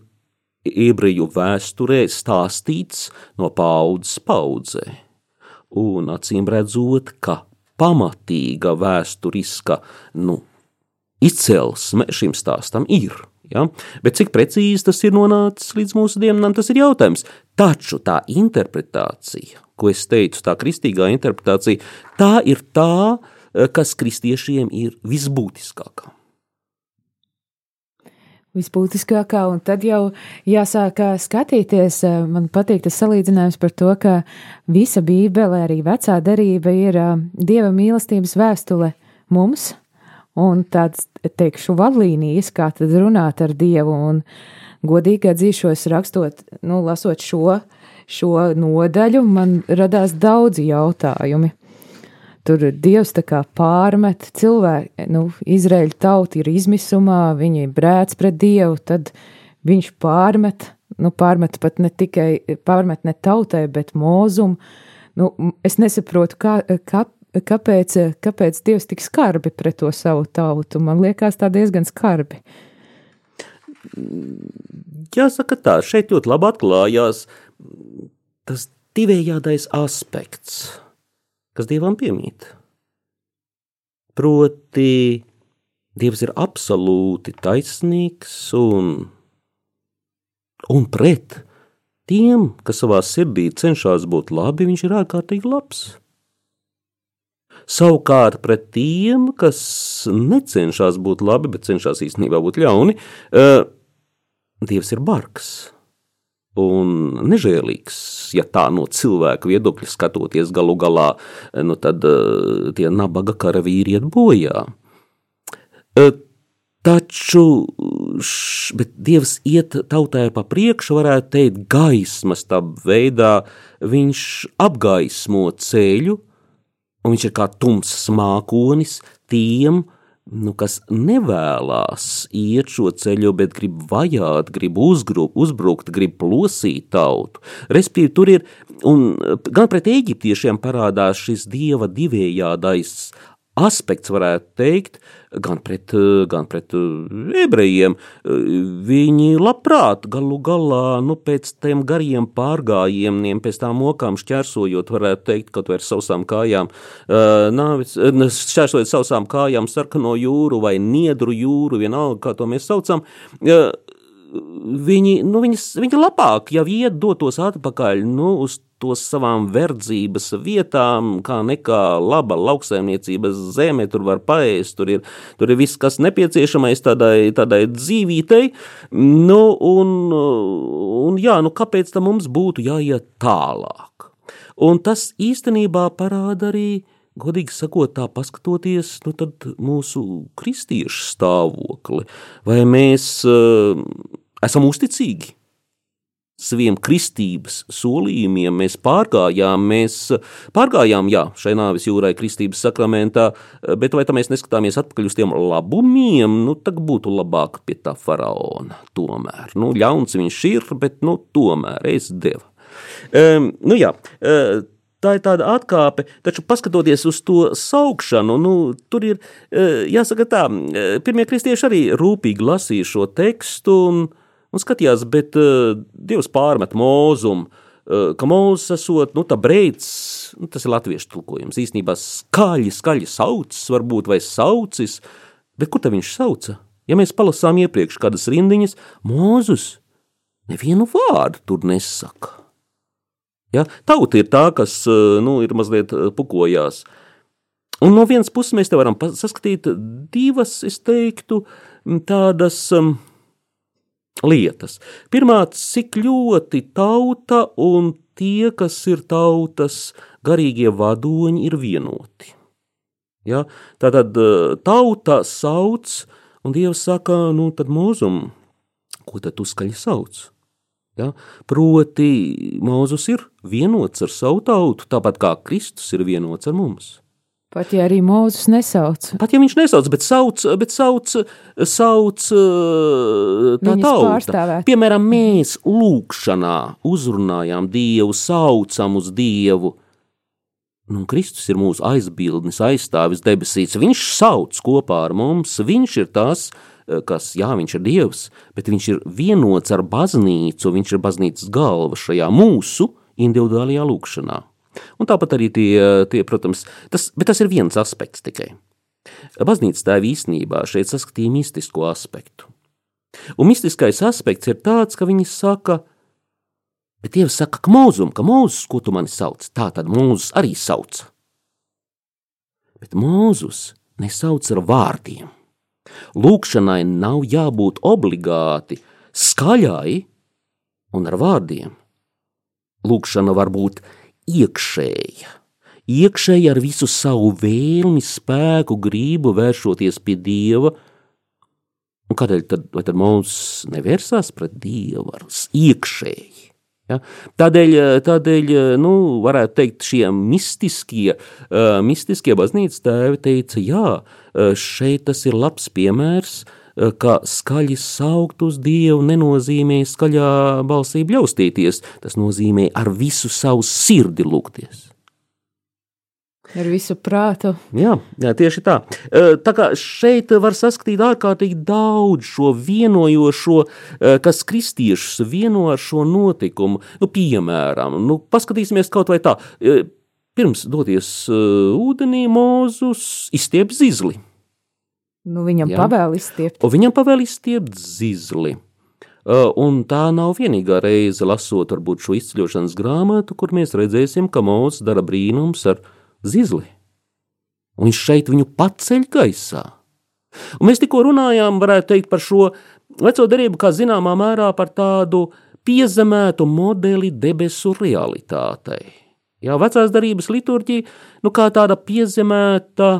ebreju vēsturē stāstīts no paudzes paudzē. Un acīm redzot, ka pamatīga vēsturiska nu, izcelsme šim stāstam ir. Ja? Bet cik precīzi tas ir nonācis līdz mūsdienām, tas ir jautājums. Taču tā interpretācija, ko es teicu, tā kristīgā interpretācija, tā ir tā, kas kristiešiem ir visbūtiskākā. Visbūtiskākā, un tad jau jāsāk skatīties. Man patīk tas salīdzinājums par to, ka visa Bībele, arī vecā derība, ir dieva mīlestības vēstule mums, un tāds, teikšu, vadlīnijas, kā tad runāt ar Dievu, un godīgi atzīšos rakstot, nu, lasot šo, šo nodaļu, man radās daudzi jautājumi. Tur Dievs tā kā pārmet cilvēku, nu, Izraēļa tauta ir izmisumā, viņi brēc pret Dievu, tad viņš pārmet, nu, pārmet pat ne tikai, pārmet ne tautai, bet mūzumu. Nu, es nesaprotu, kā, kā, kāpēc, kāpēc Dievs tik skarbi pret to savu tautu. Man liekas, tā diezgan skarbi. Jāsaka tā, šeit ļoti labi atklājās tas divējādais aspekts, kas Dievam piemīt. Proti, Dievs ir absolūti taisnīgs un, un pret tiem, kas savā sirdī cenšas būt labi, viņš ir ārkārtīgi labs. Savukārt pret tiem, kas necenšas būt labi, bet cenšas īstenībā būt ļauni, uh, Dievs ir bargs un nežēlīgs. Ja tā no cilvēka viedokļa skatoties, galu galā, nu tad uh, tie nabaga karavīri iet bojā. Uh, taču š, Dievs iet tautai pa priekšu, varētu teikt, gaismas tā veidā. Viņš apgaismo ceļu, un viņš ir kā tumsas mākonis tiem, nu, kas nevēlas iet šo ceļu, bet grib vajāt, grib uzgrupt, uzbrukt, grib plosīt tautu. Respektīvi, tur ir, un gan pret eģiptiešiem parādās šis dieva divējādais aspekts, varētu teikt, gan pret, gan pret ebrejiem. Viņi labprāt galu galā, nu, pēc tiem gariem pārgājieniem, pēc tām mokām šķērsojot, varētu teikt, kaut vai ar sausām kājām, nāvis, šķērsojot sausām kājām sarkano jūru vai niedru jūru, vienalga, kā to mēs saucam, viņi, nu, viņas, viņi labāk jau iet dotos atpakaļ nu, uz tos savām verdzības vietām, kā nekā laba lauksaimniecības zeme, tur var paēst, tur ir, tur ir viss, kas nepieciešamais tādai, tādai dzīvītei, nu, un, un jā, nu, kāpēc tam mums būtu jāiet tālāk? Un tas īstenībā parāda arī, godīgi sakot, tā paskatoties, nu tad mūsu kristiešu stāvokli, vai mēs uh, esam uzticīgi saviem kristības solījumiem mēs pārgājām, mēs pārgājām, jā, šai nāvis jūrai kristības sakramentā, bet vai tā mēs neskatāmies atpakaļ uz tiem labumiem, nu, tad būtu labāk pie tā faraona tomēr. Nu, ļauns viņš ir, bet, nu, tomēr es devu. Um, nu, jā, uh, tā ir tāda atkāpe, taču paskatoties uz to saukšanu, nu, tur ir, jāsaka tā, pirmie kristieši arī rūpīgi lasīja šo tekstu un, un skatījās, bet uh, Dievs pārmet mūzumu, uh, ka mūzis esot, nu, tā breids, nu, tas ir latviešu tulkojums, īstenībā skaļi, skaļi saucis varbūt vai saucis, bet kur tad viņš sauca? Ja mēs palasām iepriekš kādas rindiņas, mūzus nevienu vārdu tur nesaka. Ja? Tauta ir tā, kas nu, ir mazliet pukojās. Un no vienas puses mēs te varam saskatīt divas, es teiktu, tādas um, lietas. Pirmā, cik ļoti tauta un tie, kas ir tautas garīgie vadoņi, ir vienoti. Ja? Tātad tauta sauc, un Dievs saka, nu tad mūzum, ko tad tu skaļi sauc? Ja? Proti, Mūzus ir vienots ar savu tautu, tāpat kā Kristus ir vienots ar mums. Pat ja arī Mūzus nesauc. Pat ja viņš nesauc, bet sauc, bet sauc, sauc tā Viņas tauta. Piemēram, mēs lūkšanā uzrunājām Dievu, saucam uz Dievu. Nu, Kristus ir mūsu aizbildnis, aizstāvis debesīs. Viņš sauc kopā ar mums. Viņš ir tas, kas, jā, viņš ir Dievs, bet viņš ir vienots ar baznīcu. Viņš ir baznīcas galva šajā mūsu individuālajā lūkšanā. Un tāpat arī tie, tie protams, tas, bet tas ir viens aspekts tikai. Baznīca tā īstenībā šeit saskatīja mistisko aspektu. Un mistiskais aspekts ir tāds, ka viņi saka, bet Dievs saka, ka mūzum, ka mūzus, ko tu mani sauc, tā tad mūzus arī sauc. Bet mūzus nesauc ar vārdiem. Lūkšanai nav jābūt obligāti skaļai un ar vārdiem. Lūkšana var būt iekšēja. Iekšēji ar visu savu vēlmi, spēku, gribu vēršoties pie Dieva. Un kādēļ tad, tad mums nevērsās pret Dievu ar iekšēji? Ja? Tādēļ, tādēļ nu, varētu teikt, šie mistiskie, uh, mistiskie baznīcas tēvi teica, jā, uh, šeit tas ir labs piemērs, uh, ka skaļi saukt uz Dievu nenozīmē skaļā balsī bļaustīties, tas nozīmē ar visu savu sirdi lūgties. Ar visu prātu. Jā, jā, tieši tā. E, Tā kā šeit var saskatīt ārkārtīgi daudz šo vienojošo, e, kas kristiešus vieno ar šo notikumu. Nu, piemēram, nu, paskatīsimies kaut vai tā. Pirms doties ūdenī, Mozus izstiep zizli. Nu, viņam Jā. pavēl izstiept. Un viņam pavēl izstiept zizli. Uh, Un tā nav vienīgā reize, lasot varbūt šo izceļošanas grāmatu, kur mēs redzēsim, ka Mozus dara brīnums ar zizli. Un viņš šeit viņu paceļ gaisā. Un mēs tikko runājām, varētu teikt, par šo veco derību, kā zināmā mērā par tādu piezemētu modeli debesu realitātei. Jā, vecās darbības liturģija, nu kā tāda piezemēta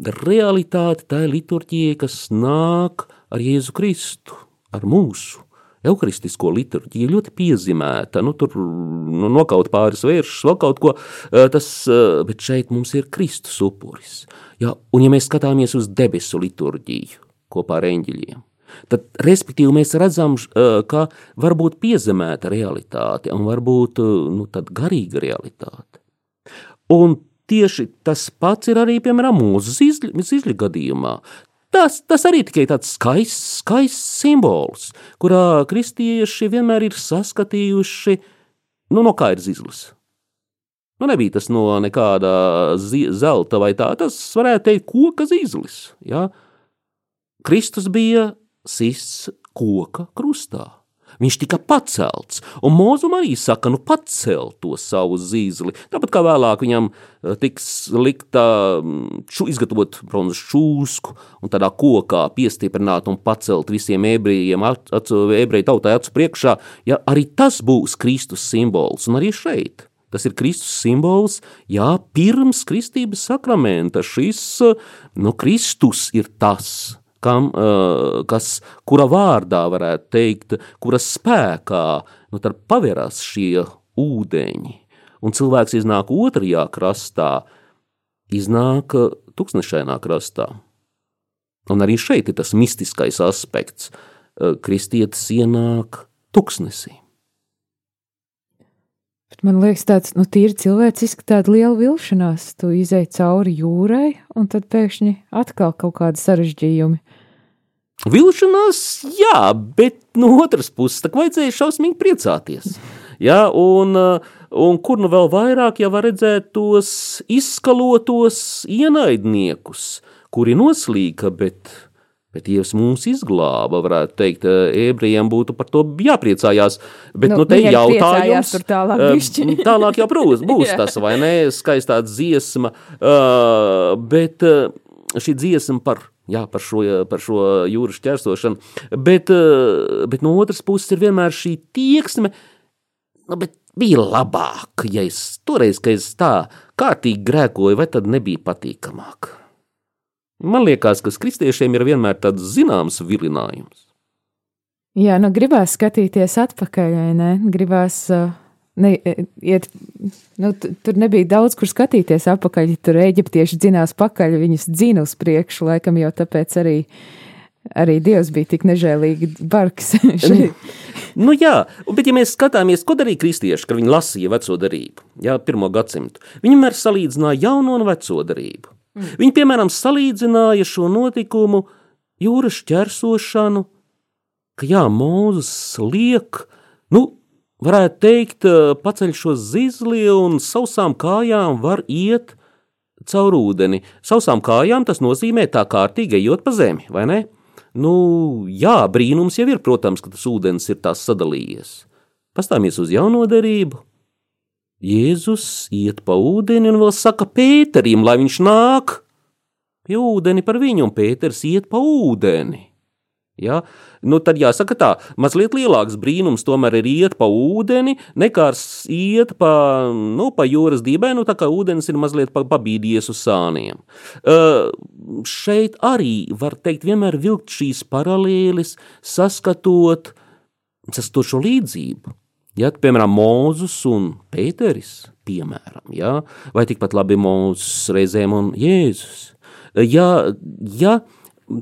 realitāte, tā ir liturģija, kas nāk ar Jēzu Kristu, ar mūsu. Euharistisko liturģiju ļoti piezīmēta, nu, tur nu, nokaut pāris vēršus, vēl kaut ko, eh, tas, eh, bet šeit mums ir Kristus upuris. Jā, un ja mēs skatāmies uz debesu liturģiju kopā ar eņģeļiem, tad, respektīvi, mēs redzam, eh, ka var būt piezemēta realitāte un varbūt nu, garīga realitāte. Un tieši tas pats ir arī, piemēram, mūsu izļu gadījumā. Tas, tas arī tikai tāds skaists, skaists simbols, kurā kristieši vienmēr ir saskatījuši, nu, no kā ir zizlis. Nu, nebija tas no nekāda zelta vai tā, tas varētu teikt koka zizlis. Ja? Kristus bija sists koka krustā. Viņš tika pacelts, un Mūzum arī saka, nu pacel to savu zīzli. Tāpat kā vēlāk viņam eh, tiks likta šu, mm, izgatavot bronzas čūsku un tādā kokā piestiprināt un pacelt visiem ebrejiem, ebreju tautai acu priekšā, ja arī tas būs Kristus simbols, un arī šeit. Tas ir Kristus simbols, jā, pirms kristības sakramenta. Šis, nu, Kristus ir tas, kam, kas, kura vārdā varētu teikt, kura spēkā nu, paverās šie ūdeņi. Un cilvēks iznāk otrajā krastā, iznāk tūkstošainā krastā. Un arī šeit ir tas mistiskais aspekts. Kristietis ienāk tuksnesī. Man liekas, tāds nu, tīri cilvēciski, tāda liela vilšanās. Tu izēji cauri jūrai, un tad pēkšņi atkal kaut kādi sarežģījumi. Vilšanās, jā, bet no otras puses, tā vajadzēja šausmīgi priecāties. Jā, un, un kur nu vēl vairāk, ja var redzēt tos izskalotos ienaidniekus, kuri noslīka, bet Bet Dievs mūs izglāba, varētu teikt, ebrejiem būtu par to jāpriecājās. Bet, nu, nu te ir jautājums. Tālāk, uh, tālāk jau būs, būs tas, vai ne, skaistā dziesma, uh, bet uh, šī dziesma par, jā, par, šo, par šo jūras ķersošanu, bet, uh, bet no otras puses ir vienmēr šī tieksme, nu, bet bija labāk, ja es toreiz, ka es tā kārtīgi grēkoju, vai tad nebija patīkamāk. Man liekas, ka kristiešiem ir vienmēr tāds zināms vilinājums. Jā, nu gribās skatīties atpakaļ, ne? Gribās uh, ne, iet, nu, tur nebija daudz, kur skatīties atpakaļ. Tur eģiptieši dzinās pakaļ, viņus dzina uz priekšu, laikam jau tāpēc arī, arī Dievs bija tik nežēlīgi bargs. nu, nu jā, bet ja mēs skatāmies, ko darīja kristieši, kad viņi lasīja veco darību, jā, pirmo gadsimtu, viņi vienmēr salīdzināja jauno un veco darību. Mm. Viņi, piemēram, salīdzināja šo notikumu jūras ķersošanu, ka jā, Mūzes liek, nu, varētu teikt, paceļ šo zizli un sausām kājām var iet caur ūdeni. Sausām kājām tas nozīmē tā kārtīgi ejot pa zemi, vai ne? Nu, jā, brīnums jau ir, protams, ka tas ūdens ir tās sadalījies. Pastāmies uz jauno derību, Jēzus iet pa ūdeni un vēl saka Pēterim, lai viņš nāk pie ūdeni par viņu, un Pēters iet pa ūdeni. Ja? Nu, tad jāsaka tā, mazliet lielāks brīnums tomēr ir iet pa ūdeni, nekā iet pa, nu, pa jūras dībēnu, tā kā ūdens ir mazliet pabīdies uz sāniem. Uh, šeit arī var teikt vienmēr vilkt šīs paralēlis, saskatot, saskatot šo līdzību. Ja, piemēram, Mūzus un Pēteris, piemēram, ja, vai tikpat labi Mūzus reizēm un Jēzus. Ja, ja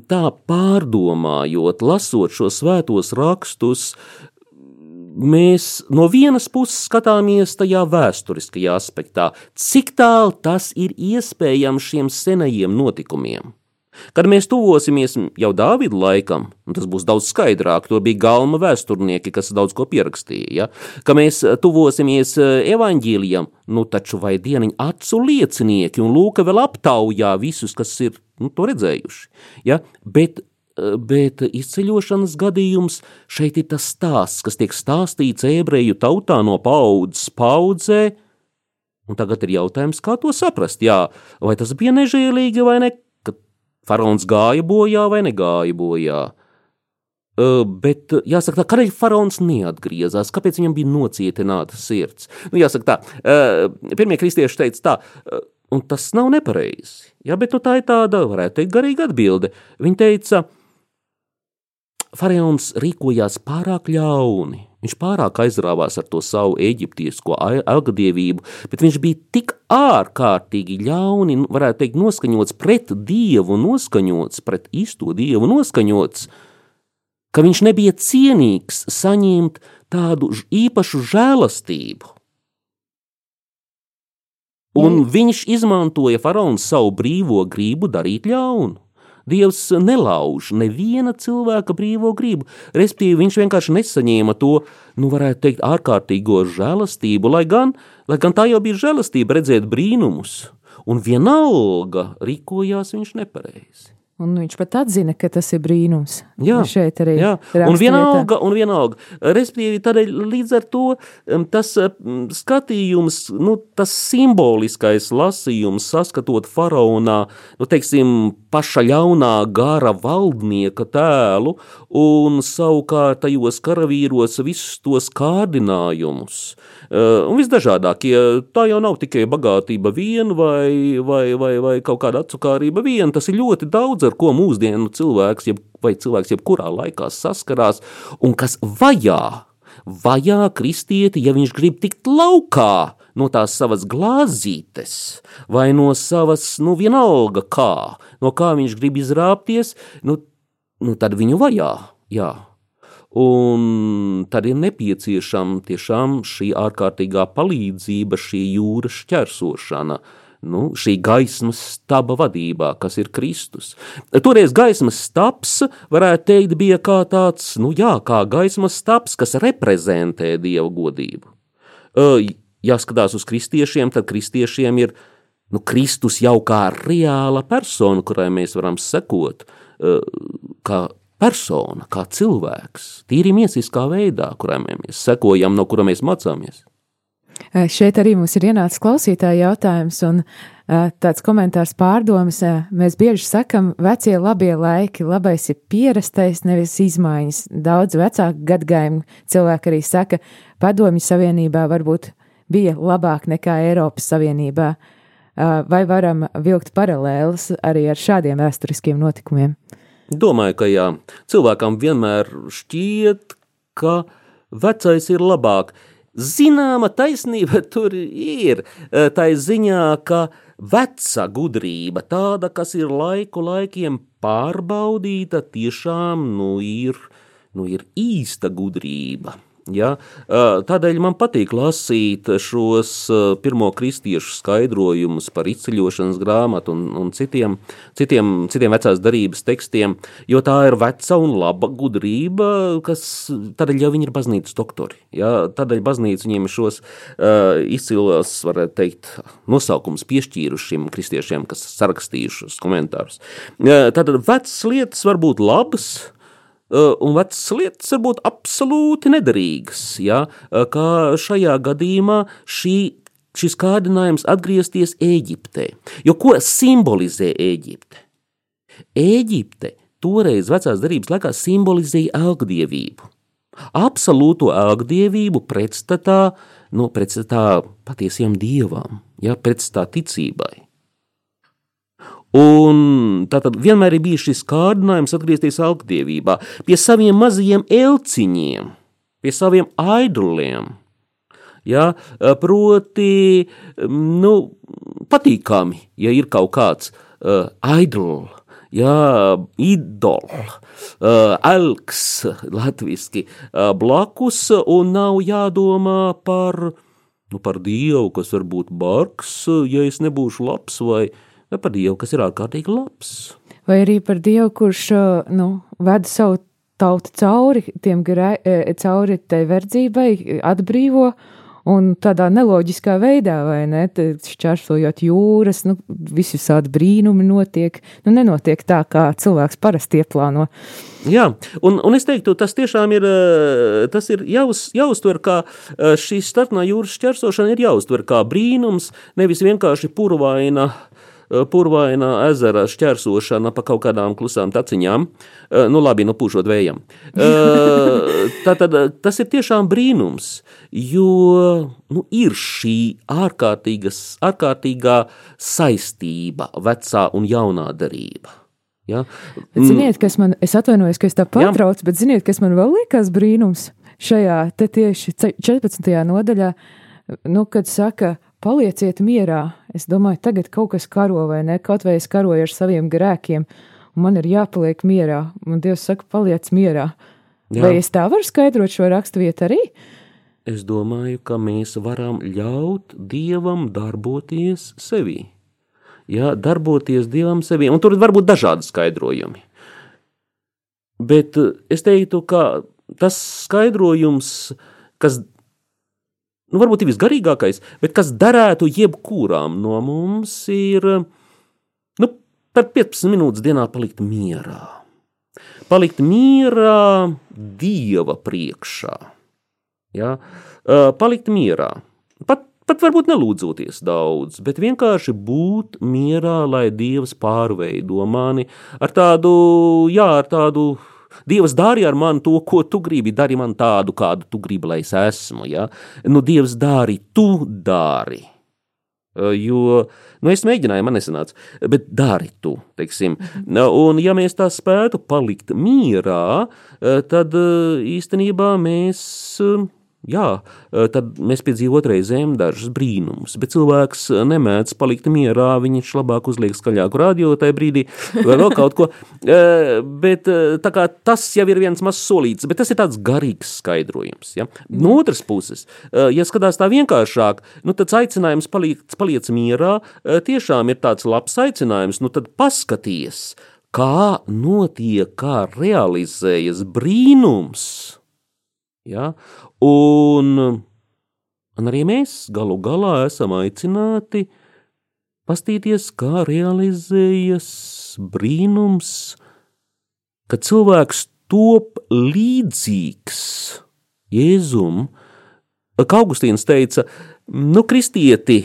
tā pārdomājot, lasot šo svētos rakstus, mēs no vienas puses skatāmies tajā vēsturiskajā aspektā, cik tālu tas ir iespējams šiem senajiem notikumiem. Kad mēs tuvosimies jau Dāvida laikam, tas būs daudz skaidrāk, to bija galma vēsturnieki, kas daudz ko pierakstīja. Ja? Kad mēs tuvosimies eh, evaņģīlijam, nu taču vai dieniņ acu liecinieki un lūka vēl aptaujā visus, kas ir nu, to redzējuši. Ja? Bet eh, bet izceļošanas gadījums šeit ir tas stāsts, kas tiek stāstīts ebreju tautā no paudzes paudzē, Un tagad ir jautājums, kā to saprast. Jā, vai tas bija nežēlīgi vai ne, ka faraons gāja bojā vai negāja bojā. Uh, bet, jāsaka, tā, kādēļ faraons neatgriezās? Kāpēc viņam bija nocietināta sirds? Nu, jāsaka, tā, uh, pirmie kristieši teica, tā, uh, un tas nav nepareizi. Jā, bet nu, tā ir tāda, varētu teikt, garīga atbilde. Viņa teica, faraons rīkojās pārāk ļauni. Viņš pārāk aizrāvās ar to savu eģiptisko algadievību, bet viņš bija tik ārkārtīgi ļauni, nu, varētu teikt, noskaņots pret dievu, noskaņots pret īsto dievu, noskaņots, ka viņš nebija cienīgs saņemt tādu īpašu žēlastību. Un viņš izmantoja faraons savu brīvo gribu darīt ļaunu. Dievs nelauž neviena cilvēka brīvo gribu, respektīvi viņš vienkārši nesaņēma to, nu varētu teikt, ārkārtīgo žēlastību, lai gan, lai gan tā jau bija žēlastība redzēt brīnumus, un vienalga rīkojās viņš nepareizi. Un viņš pat atzina, ka tas ir brīnums. Jā, šeit arī jā. Un vienalga, un vienalga. Respektīvi, tādēļ līdz ar to tas um, skatījums, nu, tas simboliskais lasījums, saskatot faraonā, nu, teiksim, paša ļaunā gara valdnieka tēlu un savukārt tajos karavīros visus tos kārdinājumus. Uh, un visdažādākie, tā jau nav tikai bagātība vien vai, vai, vai, vai kaut kāda atsukārība vien, tas ir ļoti daudz, ar ko mūsdienu cilvēks, jeb, vai cilvēks jebkurā laikā saskarās, un kas vajā, vajā kristieti, ja viņš grib tikt laukā no tās savas glāzītes, vai no savas, nu vienalga kā, no kā viņš grib izrāpties, nu, nu tad viņu vajā, jā. Un tad ir nepieciešama tiešām šī ārkārtīgā palīdzība, šī jūras šķērsošana, nu, šī gaismas staba vadībā, kas ir Kristus. Toreiz gaismas stabs, varētu teikt, bija kā tāds, nu jā, kā gaismas stabs, kas reprezentē Dieva godību. Jāskatās uz kristiešiem, tad kristiešiem ir nu, Kristus jau kā reāla persona, kurai mēs varam sekot, kā persona, kā cilvēks, tīri miesiskā veidā, kurai mēs sekojam, no kura mēs mācāmies. Eh, Šeit arī mums ir ienācis klausītāja jautājums, un eh, tāds komentārs pārdomas. eh, Mēs bieži sakam, vecie labie laiki, labais ir pierastais, nevis izmaiņas. Daudz vecāku gadgājumu cilvēki arī saka, padomju savienībā varbūt bija labāk nekā Eiropas Savienībā. Vai varam vilkt paralēlus arī ar šādiem vēsturiskiem notikumiem? Domāju, ka jā, cilvēkam vienmēr šķiet, ka vecais ir labāk. Zināma taisnība tur ir. eh, Tā ir ziņā, ka veca gudrība, tāda, kas ir laiku laikiem pārbaudīta, tiešām nu, ir, nu, ir īsta gudrība. Ja? Tādēļ man patīk lasīt šos pirmo kristiešu skaidrojumus par izceļošanas grāmatu un, un citiem, citiem, citiem vecās darības tekstiem, jo tā ir veca un laba gudrība, kas tādēļ jau viņi ir baznīcas doktori. Ja? Tādēļ baznīca viņiem šos uh, izcilās, varētu teikt, nosaukums piešķīruši šiem kristiešiem, kas sarakstījuši šos komentārus. Uh, Tātad vecas lietas var būt labas, un vecas lietas var būt absolūti nederīgas. Ja? Uh, Kā šajā gadījumā šī, šis kārdinājums atgriezties Eģiptē. Jo ko simbolizē Eģipte? Eģipte toreiz vecās darbības laikā simbolizēja algdievību. Absolūto algdievību pretstatā, no pretstatā patiesiem dievam, ja, pretstatā ticībai. Un tā tad vienmēr ir bijis šis kārdinājums atgriezties algdievībā, pie saviem mazajiem elciņiem, pie saviem aidoliem. Ja, proti, nu, patīkami, ja ir kaut kāds uh, idol, ja, idol, uh, elks, latviski, uh, blakus, un nav jādomā par, nu, par dievu, kas var būt bargs, ja es nebūšu labs, vai, vai par dievu, kas ir ārkārtīgi labs. Vai arī par Dievu, kurš uh, nu, veda savu tautu cauri, tiem cauri tai verdzībai, atbrīvo, un tādā neloģiskā veidā, vai ne? Te Šķērsojot jūras, nu, visi visādi brīnumi notiek. Nu, nenotiek tā, kā cilvēks parasti ieplāno. Jā, un, un es teiktu, tas tiešām ir, tas ir jāuz, jāuztver kā šī starpnā jūras šķērsošana ir jāuztver kā brīnums, nevis vienkārši purvaina, eh, purvaina ezera šķērsošana pa kaut kādām klusām taciņām, nu labi, nu pūšot vējam. Tātad tas ir tiešām brīnums, jo nu, ir šī ārkārtīgā saistība vecā un jaunā darība. Ja? Bet ziniet, kas man, es atvainojos, ka es tā pārtraucu, bet ziniet, kas man vēl liekas brīnums šajā tieši 14. nodaļā, nu, kad saka, palieciet mierā. Es domāju, tagad kaut kas karo vai ne, kaut vai es karoju ar saviem grēkiem, un man ir jāpaliek mierā. Un Dievs saka, paliec mierā. Jā. Vai es tā varu skaidrot šo raksturvietu arī? Es domāju, ka mēs varam ļaut Dievam darboties sevī. Jā, darboties Dievam sevī. Un tur var būt dažādi skaidrojumi. Bet es teiktu, ka tas skaidrojums, kas nu, varbūt visgarīgākais, bet kas derētu jebkurām no mums, ir nu, par 15 minūtes dienā palikt mierā. Palikt mierā Dieva priekšā. Ja? Palikt mierā. Pat, pat varbūt nelūdzoties daudz, bet vienkārši būt mierā, lai Dievs pārveido mani ar tādu, jā, ar tādu. Dievs dari ar mani to, ko tu gribi, dari man tādu, kādu tu gribi, lai es esmu. Ja? Nu, Dievs dari, tu dari. Jo nu, es mēģināju, man nesanāca, bet dari tu. Teiksim. Nu, Un, ja mēs tā spētu palikt mierā, tad īstenībā mēs. Jā, uh, tad mēs piedzīvot reizēm dažus brīnumus, bet cilvēks uh, nemēdz palikt mierā. Viņš labāk uzliek skaļāku radio tajā brīdī, vai vēl kaut ko. Uh, Bet kā tas jau ir viens mazs solīts, bet tas ir tāds garīgs skaidrojums. Ja? No otras puses, ja skatās tā vienkāršāk, nu tad aicinājums palikt, paliec mierā tiešām ir tāds labs aicinājums. Nu tad paskaties, kā notiek, kā realizējas brīnums. Ja? Un, un arī mēs galu galā esam aicināti pastīties, kā realizējas brīnums, kad cilvēks top līdzīgs Jēzum. Kā Augustīns teica, nu, kristieti,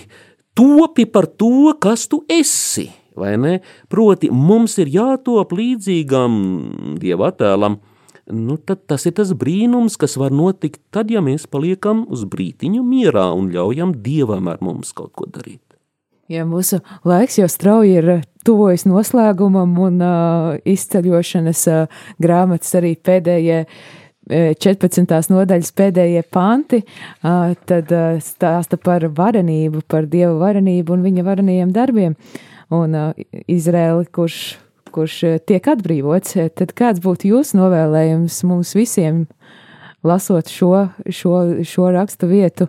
topi par to, kas tu esi. Proti, mums ir jātop līdzīgam dieva attēlam. Nu, tad tas ir tas brīnums, kas var notikt tad, ja mēs paliekam uz brītiņu mierā un ļaujam dievam ar mums kaut ko darīt. Ja mūsu laiks jau strauji ir tuvojas noslēgumam, un uh, izceļošanas uh, grāmatas arī pēdējie uh, 14. nodaļas pēdējie panti, tad stāsta par varenību, par dievu varenību un viņa varenījiem darbiem. Un Izraeli, kurš, kurš uh, tiek atbrīvots, uh, tad kāds būtu jūsu novēlējums mums visiem, lasot šo, šo, šo rakstu vietu,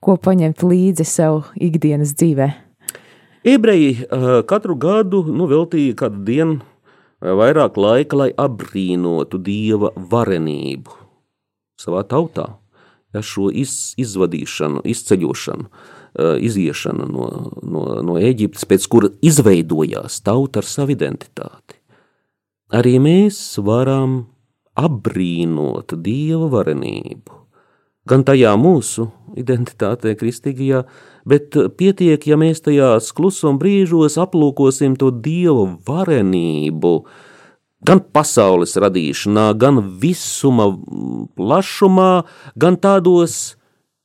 ko paņemt līdzi sev ikdienas dzīvēm? Ebreji uh, katru gadu nu, veltīja kādu dienu vai vairāk laika, lai apbrīnotu dieva varenību savā tautā. Ja, šo iz, izvadīšanu, izceļošanu, iziešanu no, no, no Eģiptes, pēc kura izveidojās tauta ar savu identitāti. Arī mēs varam apbrīnot dieva varenību. Gan tajā mūsu identitātē, kristīgajā, bet pietiek, ja mēs tajās klusuma brīžos aplūkosim to dievu varenību, gan pasaules radīšanā, gan visuma plašumā, gan tādos,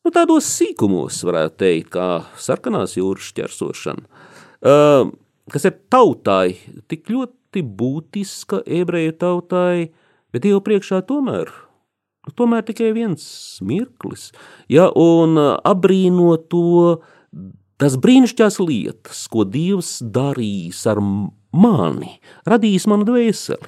nu, tādos sīkumos, varētu teikt, kā sarkanās jūras šķērsošana, uh, kas ir tautai tik ļoti būtiska ebreju tautai, bet Dievu priekšā tomēr Tomēr tikai viens mirklis, ja, un apbrīno to, tas brīnišķīgās lietas, ko Dievs darīs ar mani, radīs manu dvēseli.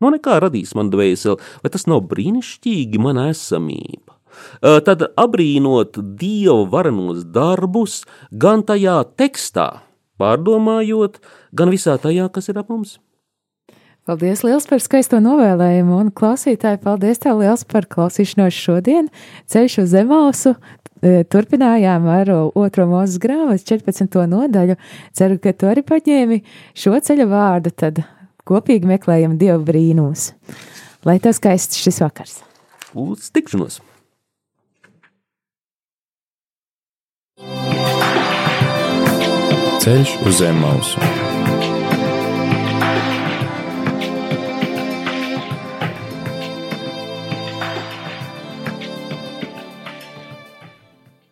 No nekā radīs manu dvēseli, vai tas nav brīnišķīgi, mana esamība? Tad apbrīnot Dieva varenos darbus, gan tajā tekstā, pārdomājot, gan visā tajā, kas ir ap mums. Paldies liels par skaisto novēlējumu, un klausītāji, paldies tev liels par klausīšanos šodien. Ceļš uz Zemausu. e, Turpinājām ar otro mūzes grāmatas 14. nodaļu. Ceru, ka tu arī paņēmi šo ceļa vārdu, tad kopīgi meklējam Dievu brīnums. Lai tas skaists šis vakars! Uz tikšanos! Ceļš uz zem mausu.